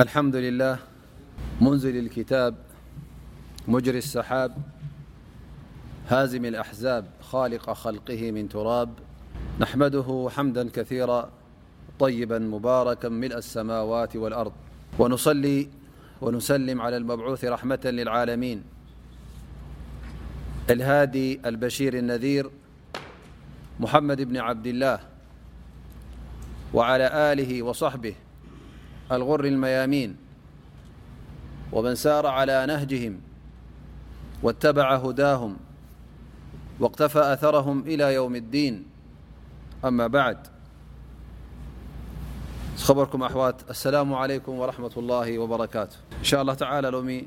الحمد لله منزل الكتاب مجر السحاب هازم الأحزاب خالق خلقه من تراب نحمده حمدا كثيرا طيبا مباركا ملء السماوات والأرض ونل ونسلم على المبعوث رحمة للعالمين الهادي البشير النذير محمد بن عبد الله وعلى آله وصحبه الغر الميامين ومن سار على نهجهم واتبع هداهم واقتفى أثرهم إلى يوم الدين أما بعد خبركم أو السلام عليكم ورحمة الله وبركاته إن شاء الله تعالى لم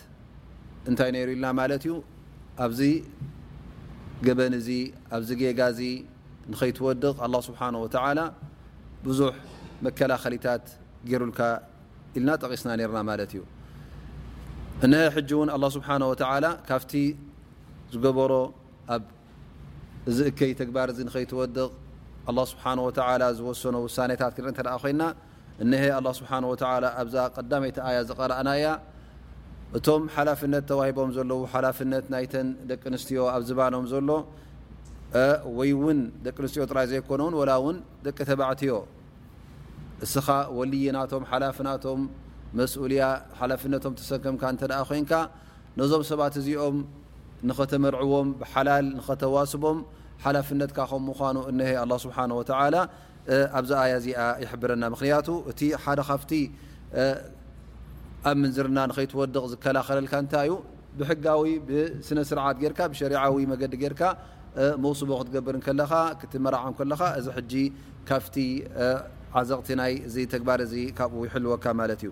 እንታይ ነይሩ ኢልና ማለት እዩ ኣብዚ ገበን እዚ ኣብዚ ጌጋ እዚ ንኸይትወድቕ ኣላ ስብሓን ወተላ ብዙሕ መከላኸሊታት ገይሩልካ ኢልና ጠቒስና ነርና ማለት እዩ እነሀ ሕጂ እውን ኣላ ስብሓን ወተላ ካብቲ ዝገበሮ ኣብ እዚ እከይ ተግባር እዚ ንኸይትወድቕ ኣላህ ስብሓነሁ ወተዓላ ዝወሰኖ ውሳኔታት ክንርኢ እንተድኣ ኮይና እነሀ ኣላህ ስብሓነሁ ወተዓላ ኣብዛ ቀዳመይቲ ኣያ ዝቐራእናያ እቶም ሓላፍነት ተዋሂቦም ዘለዉ ሓላፍነት ናይተን ደቂ ኣንስትዮ ኣብ ዝባኖም ዘሎ ወይ እውን ደቂ ኣንስትዮ ጥራይ ዘይኮነውን ወላ እውን ደቂ ተባዕትዮ እስኻ ወልይ ናቶም ሓላፊ ናቶም መስኡልያ ሓላፍነቶም ተሰከምካ እንተድኣ ኮይንካ ነዞም ሰባት እዚኦም ንኸተመርዕዎም ብሓላል ንኸተዋስቦም ሓላፍነትካ ከም ምዃኑ እነሀ ኣላህ ስብሓነሁ ወተዓላ ኣብዛ ኣያ እዚኣ ይሕብረና። ምኽንያቱ እቲ ሓደ ካብቲ ኣብ ምንዝርና ንኸይትወድቕ ዝከላኸለልካ እንታይ እዩ? ብሕጋዊ ብስነ ስርዓት ጌርካ ብሸሪዓዊ መገዲ ጌርካ መውስቦ ክትገብር እንከለኻ ክትመራዓው እንከለኻ እዚ ሕጂ ካብቲ ዓዘቕቲ ናይ እዚ ተግባር እዚ ካብኡ ይሕልወካ ማለት እዩ።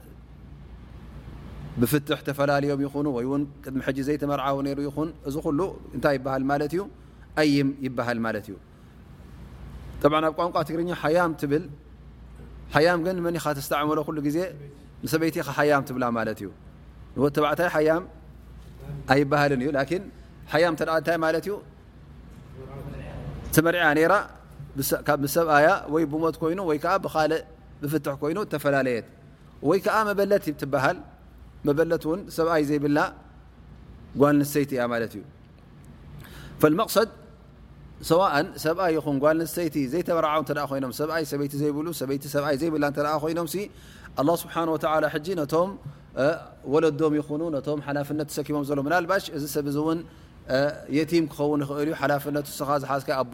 ብፍትሕ ተፈላለዮም ይኹኑ ወይ ውን ቅድሚ ሕጂ ዘይተመርዓዊ ነይሩ ይኹን እዚ ኩሉ እንታይ ይበሃል ማለት እዩ ኣይም ይበሃል ማለት እዩ ጠብ ኣብ ቋንቋ ትግርኛ ሓያም ትብል ሓያም ግን መን ኢኻ ተስተዕመሎ ኩሉ ግዜ ንሰበይቲ ኻ ሓያም ትብላ ማለት እዩ ንወት ተባዕታይ ሓያም ኣይበሃልን እዩ ላኪን ሓያም ተ እንታይ ማለት እዩ ተመርዕያ ነይራ ካብ ሰብኣያ ወይ ብሞት ኮይኑ ወይ ከዓ ብካልእ ዝፍትሕ ኮይኑ ተፈላለየት ወይ ከዓ መበለት ትበሃል መበለት ውን ሰብኣይ ዘይብላ ጓል ንሰይቲ እያ ማለት እዩ ፈልመቕሰድ ሰዋእን ሰብኣይ ይኹን ጓል ንሰይቲ ዘይተበርዓው እተ ኮይኖም ሰብኣይ ሰበይቲ ዘይብሉ ሰበይቲ ሰብኣይ ዘይብላ እተ ኮይኖም ኣላ ስብሓን ወተላ ሕጂ ነቶም ወለዶም ይኹኑ ነቶም ሓላፍነት ተሰኪሞም ዘሎ ምናልባሽ እዚ ሰብ እዚ እውን የቲም ክኸውን ይኽእል እዩ ሓላፍነት ስኻ ዝሓዝካ ኣኡ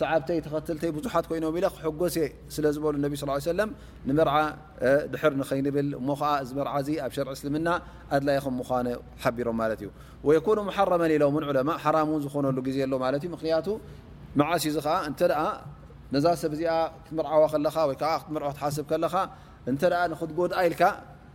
ሰዓብተይ ተኸትልተይ ብዙሓት ኮይኖም ኢለ ክሕጎስ እየ ስለ ዝበሉ ነቢ ስ ሰለም ንመርዓ ድሕር ንኸይንብል እሞ ከዓ እዚ መርዓ እዚ ኣብ ሸርዒ እስልምና ኣድላይ ከም ምዃነ ሓቢሮም ማለት እዩ ወየኩኑ መሓረመን ኢሎም ን ዑለማ ሓራም እውን ዝኾነሉ ግዜ ኣሎ ማለት እዩ ምክንያቱ መዓስ እዩ እዚ ከዓ እንተ ነዛ ሰብ እዚኣ ክትምርዓዋ ከለኻ ወይከዓ ክትምርዖ ክትሓስብ ከለኻ እንተ ንክትጎድኣ ኢልካ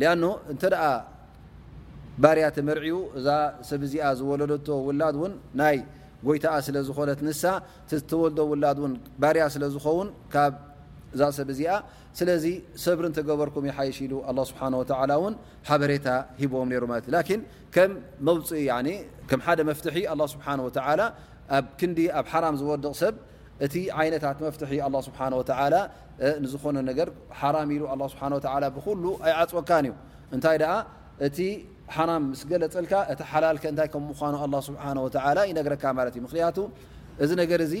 ሊኣኖ እንተ ባርያ ተመርዕዩ እዛ ሰብ እዚኣ ዝወለደቶ ውላድ ውን ናይ ጎይታኣ ስለ ዝኾነት ንሳ ተወልዶ ውላድ ውን ባርያ ስለ ዝኸውን ካብ እዛ ሰብ እዚኣ ስለዚ ሰብሪ እንተገበርኩም ይሓይሽ ኢሉ ኣላ ስብሓን ወተላ ውን ሓበሬታ ሂብዎም ነይሩ ማለት እዩ ላኪን ከም መውፅኢ ከም ሓደ መፍትሒ ኣላ ስብሓን ወተላ ኣብ ክንዲ ኣብ ሓራም ዝወድቕ ሰብ እቲ ዓይነታት መፍትሒ ኣላ ስብሓን ወተላ ንዝኾነ ነገር ሓራም ኢሉ ኣላ ስብሓን ወተላ ብኩሉ ኣይዓፅወካን እዩ እንታይ ደኣ እቲ ሓራም ምስ ገለፀልካ እቲ ሓላልከ እንታይ ከም ምዃኑ ኣላ ስብሓን ወተላ ይነግረካ ማለት እዩ ምክንያቱ እዚ ነገር እዚ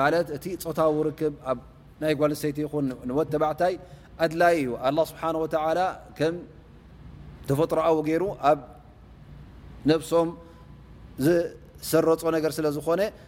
ማለት እቲ ፆታዊ ርክብ ኣብ ናይ ጓልሰይቲ ይኹን ንወት ተባዕታይ ኣድላይ እዩ ኣላ ስብሓን ወተላ ከም ተፈጥሮኣዊ ገይሩ ኣብ ነብሶም ዝሰረፆ ነገር ስለ ዝኾነ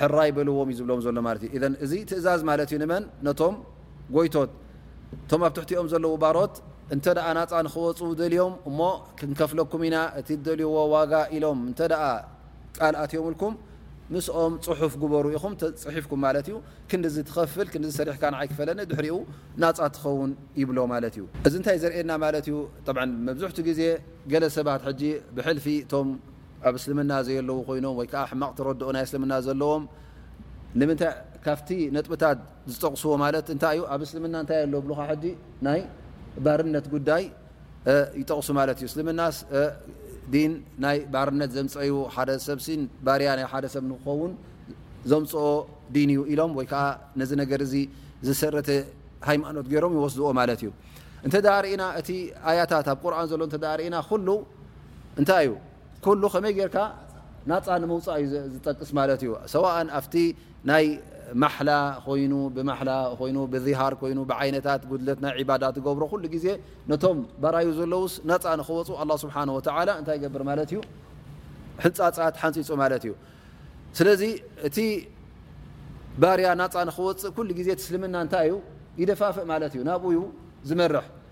ሕራይ በልዎም እዩ ዝብሎም ዘሎ ማለት እዩ። ኢዘን እዚ ትእዛዝ ማለት እዩ ንመን ነቶም ጎይቶት እቶም ኣብ ትሕቲኦም ዘለዉ ባሮት እንተ ናፃ ንክወፁ ደልዮም እሞ ክንከፍለኩም ኢና እቲ ደልዎ ዋጋ ኢሎም እተ ቃል ኣትዮምልኩም ምስኦም ፅሑፍ ግበሩ ኢኹም ፅሒፍኩም ማለት እዩ ክንዲዚ ትኸፍል ክንዲዚ ሰሪሕካ ንዓይ ክፈለኒ ድሕሪኡ ናፃ ትኸውን ይብሎ ማለት እዩ። እዚ እንታይ ዘርእየና ማለት እዩ መብዝሕቱ ግዜ ገለ ሰባት ሕጂ ብሕልፊ እቶም ኣብ እስልምና ዘየለዉ ኮይኖም ወይ ከዓ ሕማቕ ተረድኦ ናይ እስልምና ዘለዎም ንምንታይ ካብቲ ነጥብታት ዝጠቕስዎ ማለት እንታይ እዩ ኣብ እስልምና እንታይ ኣሎ ብሉካ ሕጂ ናይ ባርነት ጉዳይ ይጠቕሱ ማለት እዩ እስልምና ዲን ናይ ባርነት ዘምፀዩ ሓደ ሰብ ሲን ባርያ ናይ ሓደ ሰብ ንክኸውን ዘምፅኦ ዲን እዩ ኢሎም ወይ ከዓ ነዚ ነገር እዚ ዝሰረተ ሃይማኖት ገይሮም ይወስድዎ ማለት እዩ እንተ ርእና እቲ ኣያታት ኣብ ቁርን ዘሎ እተ ርእና ኩሉ እንታይ እዩ ኩሉ ከመይ ጌርካ ናፃ ንምውፃእ እዩ ዝጠቅስ ማለት እዩ ሰዋእን ኣብቲ ናይ ማሓላ ኮይኑ ብማሓላ ኮይኑ ብዝሃር ኮይኑ ብዓይነታት ጉድለት ናይ ዕባዳ ትገብሮ ኩሉ ግዜ ነቶም ባራዩ ዘለውስ ናፃ ንክወፁ ኣላ ስብሓን ወተላ እንታይ ይገብር ማለት እዩ ሕንፃፃት ሓንፂፁ ማለት እዩ ስለዚ እቲ ባርያ ናፃ ንክወፅእ ኩሉ ግዜ ትስልምና እንታይ እዩ ይደፋፍእ ማለት እዩ ናብኡዩ ዝመርሕ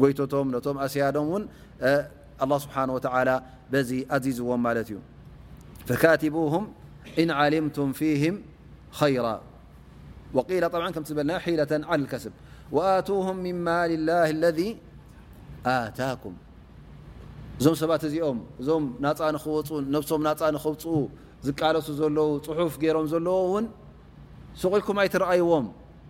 ጎይቶቶም ነቶም ኣስያዶም ውን ኣላህ ስብሓን ወተዓላ በዚ ኣዚዝዎም ማለት እዩ ፈካትቡሁም እን ዓሊምቱም ፊህም ኸይራ ወቂላ ጠብዓ ከምቲ ዝበልና ሒለተን ዓል ከስብ ወኣቱሁም ምን ማል ላ ለذ ኣታኩም እዞም ሰባት እዚኦም እዞም ናፃ ንክወፁን ነብሶም ናፃ ንክውፅኡ ዝቃለሱ ዘለዉ ፅሑፍ ገይሮም ዘለዎ እውን ስቑኢልኩም ኣይትረኣይዎም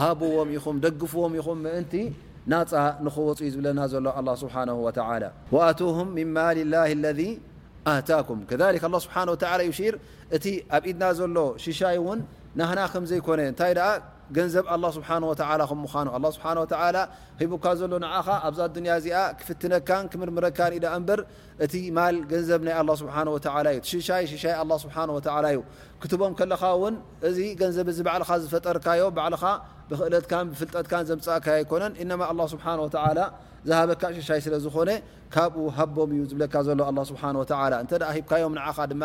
ሃብዎም ኢኹም ደግፍዎም ኢኹም ምእንቲ ናጻ ንኽወጹ እዩ ዝብለና ዘሎ ኣላ ስብሓን ወተላ ወኣቱሁም ምን ማል ላ ለذ ኣታኩም ከሊክ ኣላ ስብሓን ወተላ ዩሽር እቲ ኣብ ኢድና ዘሎ ሽሻይ እውን ናህና ከም ዘይኮነ እንታይ ደኣ ገንዘብ ኣላ ስብሓን ወተላ ከም ምዃኑ ኣላ ስብሓን ወተላ ሂቡካ ዘሎ ንዓኻ ኣብዛ ኣዱንያ እዚኣ ክፍትነካን ክምርምረካን እዩ ደኣ እምበር እቲ ማል ገንዘብ ናይ ኣላ ስብሓን ወተላ እዩ ሽሻይ ሽሻይ ኣላ ስብሓን ወተላ እዩ ክትቦም ከለኻ እውን እዚ ገንዘብ እዚ ባዕልኻ ዝፈጠርካዮ ባዕልኻ ብክእለትካን ብፍልጠትካን ዘምፃእካዮ ኣይኮነን እነማ ኣላ ስብሓን ወተላ ዝሃበካ ሽሻይ ስለ ዝኾነ ካብኡ ሃቦም እዩ ዝብለካ ዘሎ ኣላ ስብሓን ወተላ እንተ ሂብካዮም ንዓኻ ድማ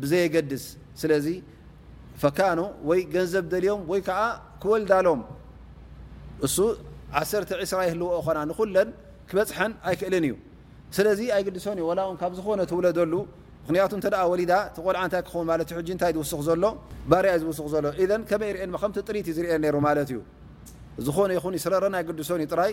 ብዘየገድስ ስለዚ ፈካኑ ወይ ገንዘብ ደልዮም ወይ ከዓ ክወልዳሎም እሱ ዓሰርተ ዕስራ ይህልዎ ኾና ንኩለን ክበፅሐን ኣይክእልን እዩ ስለዚ ኣይግድሶን እዩ ወላውን ካብ ዝኾነ ትውለደሉ ምክንያቱ እተ ወሊዳ ቆልዓ እንታይ ክኸውን ማለት እዩ እንታይ ዝውስኽ ዘሎ ባርያ ዩ ዝውስኽ ዘሎ ከመይ ርአ ከምቲ ጥሪት ዩ ዝርአ ነሩ ማለት እዩ ዝኾነ ይኹን ይስረረን ኣይግድሶን እዩ ጥራይ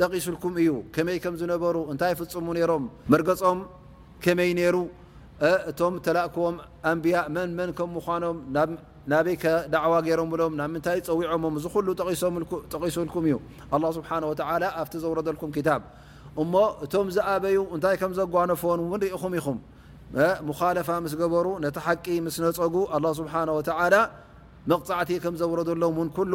ጠቒሱልኩም እዩ፣ ከመይ ከም ዝነበሩ፣ እንታይ ይፍጽሙ ነይሮም፣ መርገጾም ከመይ ነይሩ፣ እቶም እተላእክዎም ኣንብያ መን መን ከም ምዃኖም፣ ናብ ናበይከ ዳዕዋ ገይሮምሎም፣ ናብ ምንታይ ጸዊዖሞም፣ እዚ ዅሉ ጠቒሱልኩም እዩ ኣላህ ስብሓነሁ ወተዓላ ኣብቲ ዘውረደልኩም ክታብ። እሞ እቶም ዝኣበዩ እንታይ ከም ዘጓነፎን እውን ርኢኹም ኢኹም፣ ሙኻለፋ ምስ ገበሩ፣ ነቲ ሓቂ ምስ ነጸጉ፣ ኣላህ ስብሓነሁ ወተዓላ መቕጻዕቲ ከም ዘውረደሎም እውን ኵሉ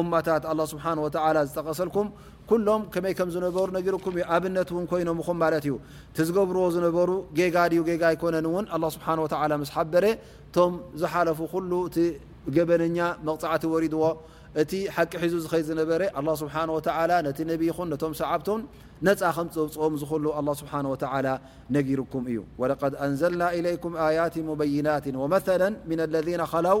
ኡማታት ኣላህ ስብሓነሁ ወተዓላ ዝጠቐሰልኩም ኩሎም ከመይ ከም ዝነበሩ ነጊሩኩም እዩ ኣብነት እውን ኮይኖምኹም ማለት እዩ እቲ ዝገብርዎ ዝነበሩ ጌጋ ድዩ ጌጋ ኣይኮነን እውን ኣላህ ስብሓነሁ ወተዓላ ምስ ሓበረ እቶም ዝሓለፉ ኩሉ እቲ ገበነኛ መቕጻዕቲ ወሪድዎ እቲ ሓቂ ሒዙ ዝኸይድ ዝነበረ ኣላህ ስብሓነሁ ወተዓላ ነቲ ነቢ ይኹን ነቶም ሰዓብቱን ነጻ ከም ዘውጽኦም እዚ ኩሉ ኣላህ ስብሓነሁ ወተዓላ ነጊሩኩም እዩ ወለቀድ ኣንዘልና ኢለይኩም ኣያት ሙበይናት ወመሰለን ሚን ኣለዚነ ኸለው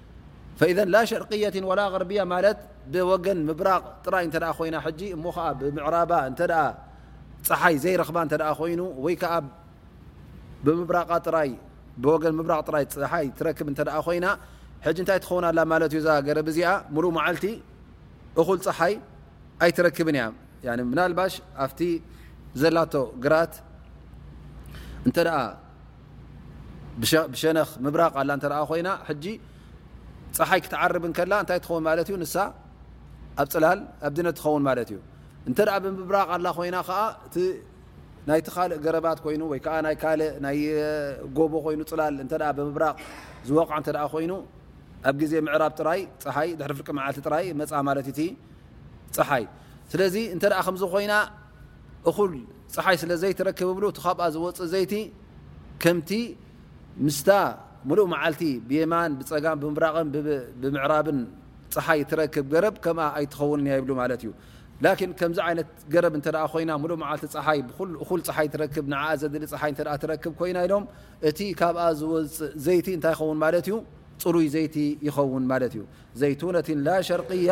ፈኢዘን ላ ሸርቅየት ወላ غርብያ ማለት ብወገን ምብራቕ ጥራይ እተ ኮይና ሕጂ እሞ ከዓ ብምዕራባ እተ ፀሓይ ዘይረኽባ እተ ኮይኑ ወይ ከዓ ብምብራቃ ጥራይ ብወገን ምብራቕ ጥራይ ፀሓይ ትረክብ እተ ኮይና ሕጂ እንታይ ትኸውን ኣላ ማለት እዩ እዛ ገረብ እዚኣ ሙሉእ መዓልቲ እኹል ፀሓይ ኣይትረክብን እያ ምናልባሽ ኣብቲ ዘላቶ ግራት እንተ ብሸነኽ ምብራቕ ኣላ እተ ኮይና ሕጂ ፀሓይ ክትዓርብ ከላ እታይ ትኸውን ማለት ዩ ንሳ ኣብ ፅላል ኣብ ድነት ትኸውን ማለት እዩ እንተ ብምብራቕ ኣላ ኮይና ከዓ እቲ ናይቲ ካልእ ገረባት ኮይኑ ወይዓ ናይ ካእ ናይ ጎቦ ኮይኑ ፅላል እተ ብምብራቕ ዝወቕዓ እተ ኮይኑ ኣብ ግዜ ምዕራብ ጥራይ ፀሓይ ድሪ ፍርቂ መዓልቲ ጥራይ መፃ ማለት እቲ ፀሓይ ስለዚ እተ ከምዚ ኮይና እኹል ጸሓይ ስለ ዘይትረክብ እብሉ እቲ ካብኣ ዝወጽእ ዘይቲ ከምቲ ምስታ ምሉእ መዓልቲ ብየማን ብጸጋም ብምብራቕን ብምዕራብን ጸሓይ እትረክብ ገረብ ከምኣ ኣይትኸውንን እያ ይብሉ ማለት እዩ። ላኪን ከምዚ ዓይነት ገረብ እንተ ኮይና ምሉእ መዓልቲ ጸሓይ እኹል ጸሓይ ትረክብ ንዓኣ ዘድሊ ጸሓይ እንተ ትረክብ ኮይና ኢሎም እቲ ካብኣ ዝወጽእ ዘይቲ እንታይ ይኸውን ማለት እዩ ጽሩይ ዘይቲ ይኸውን ማለት እዩ። ዘይቱነትን ላሸርቅያ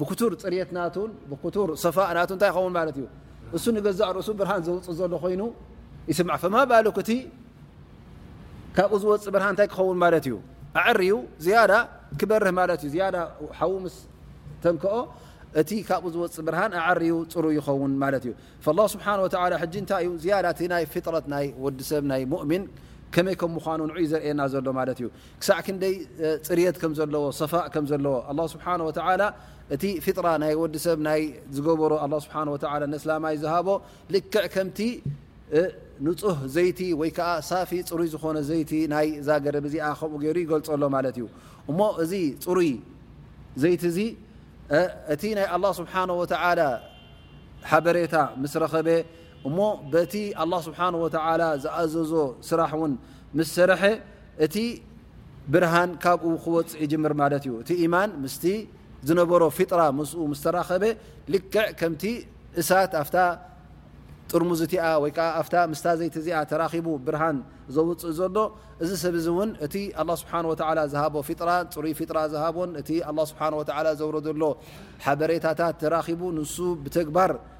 ብክቱር ፅርየት ናቱን ብክቱር ሰፋእ ናቱ እንታይ ይኸውን ማለት እዩ እሱ ንገዛእ ርእሱ ብርሃን ዘውፅእ ዘሎ ኮይኑ ይስምዕ ፈማ ባሉክ እቲ ካብኡ ዝወፅእ ብርሃን እንታይ ክኸውን ማለት እዩ ኣዕርዩ ዝያዳ ክበርህ ማለት እዩ ዝያዳ ሓዉ ምስ ተንክኦ እቲ ካብኡ ዝወፅእ ብርሃን ኣዕርዩ ፅሩ ይኸውን ማለት እዩ ላ ስብሓን ወተላ ሕጂ እንታይ እዩ ዝያዳ እቲ ናይ ፍጥረት ናይ ወዲ ሰብ ናይ ሙእሚን ከመይ ከም ምኳኑ ንዑይ ዘርእየና ዘሎ ማለት እዩ ክሳዕ ክንደይ ፅርየት ከም ዘለዎ ሰፋእ ከም ዘለዎ ኣላ ስብሓን ወተዓላ እቲ ፊጥራ ናይ ወዲ ሰብ ናይ ዝገበሮ ኣላ ስብሓን ወተዓላ ነስላማይ ዝሃቦ ልክዕ ከምቲ ንፁህ ዘይቲ ወይ ከዓ ሳፊ ፅሩይ ዝኾነ ዘይቲ ናይ ዛገረብ እዚኣ ከምኡ ገይሩ ይገልፆ ኣሎ ማለት እዩ እሞ እዚ ፅሩይ ዘይቲ እዚ እቲ ናይ ኣላ ስብሓን ወተዓላ ሓበሬታ ምስ ረኸበ እሞ በቲ ኣላ ስብሓን ወተዓላ ዝኣዘዞ ስራሕ እውን ምስ ሰርሐ እቲ ብርሃን ካብኡ ክወጽእ ይጅምር ማለት እዩ። እቲ ኢማን ምስቲ ዝነበሮ ፊጥራ ምስኡ ምስ ተራኸበ ልክዕ ከምቲ እሳት ኣብታ ጥርሙዝ እቲኣ ወይ ከኣ ኣብታ ምስታ ዘይቲ እዚኣ ተራኺቡ ብርሃን ዘውጽእ ዘሎ እዚ ሰብ እዚ እውን እቲ ኣላህ ስብሓነሁ ወተዓላ ዝሃቦ ፊጥራ ጽሩይ ፊጥራ ዝሃቦን እቲ ኣላህ ስብሓነሁ ወተዓላ ዘውረደሎ ሓበሬታታት ተራኺቡ ንሱ ብተግባር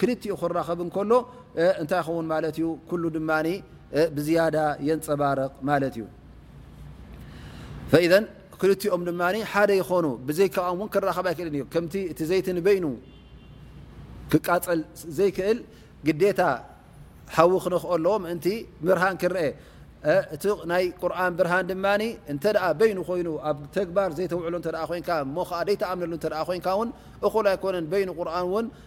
ክልቲኡ ክራኸብ እንከሎ እንታይ ይኸውን ማለት እዩ ኩሉ ድማ ብዝያዳ የንፀባርቕ ማለት እዩ ፈኢዘን ክልቲኦም ድማ ሓደ ይኾኑ ብዘይካኦም እውን ክራኸብ ኣይክእልን እዩ ከምቲ እቲ ዘይቲ ንበይኑ ክቃፀል ዘይክእል ግዴታ ሓዊ ክነክኦ ኣለዎ ምእንቲ ብርሃን ክረአ እቲ ናይ ቁርን ብርሃን ድማ እንተ በይኑ ኮይኑ ኣብ ተግባር ዘይተውዕሎ እተ ኮይንካ እሞ ከዓ ደይተኣምነሉ እተ ኮይንካ እውን እኹል ኣይኮነን በይኑ ቁርን እውን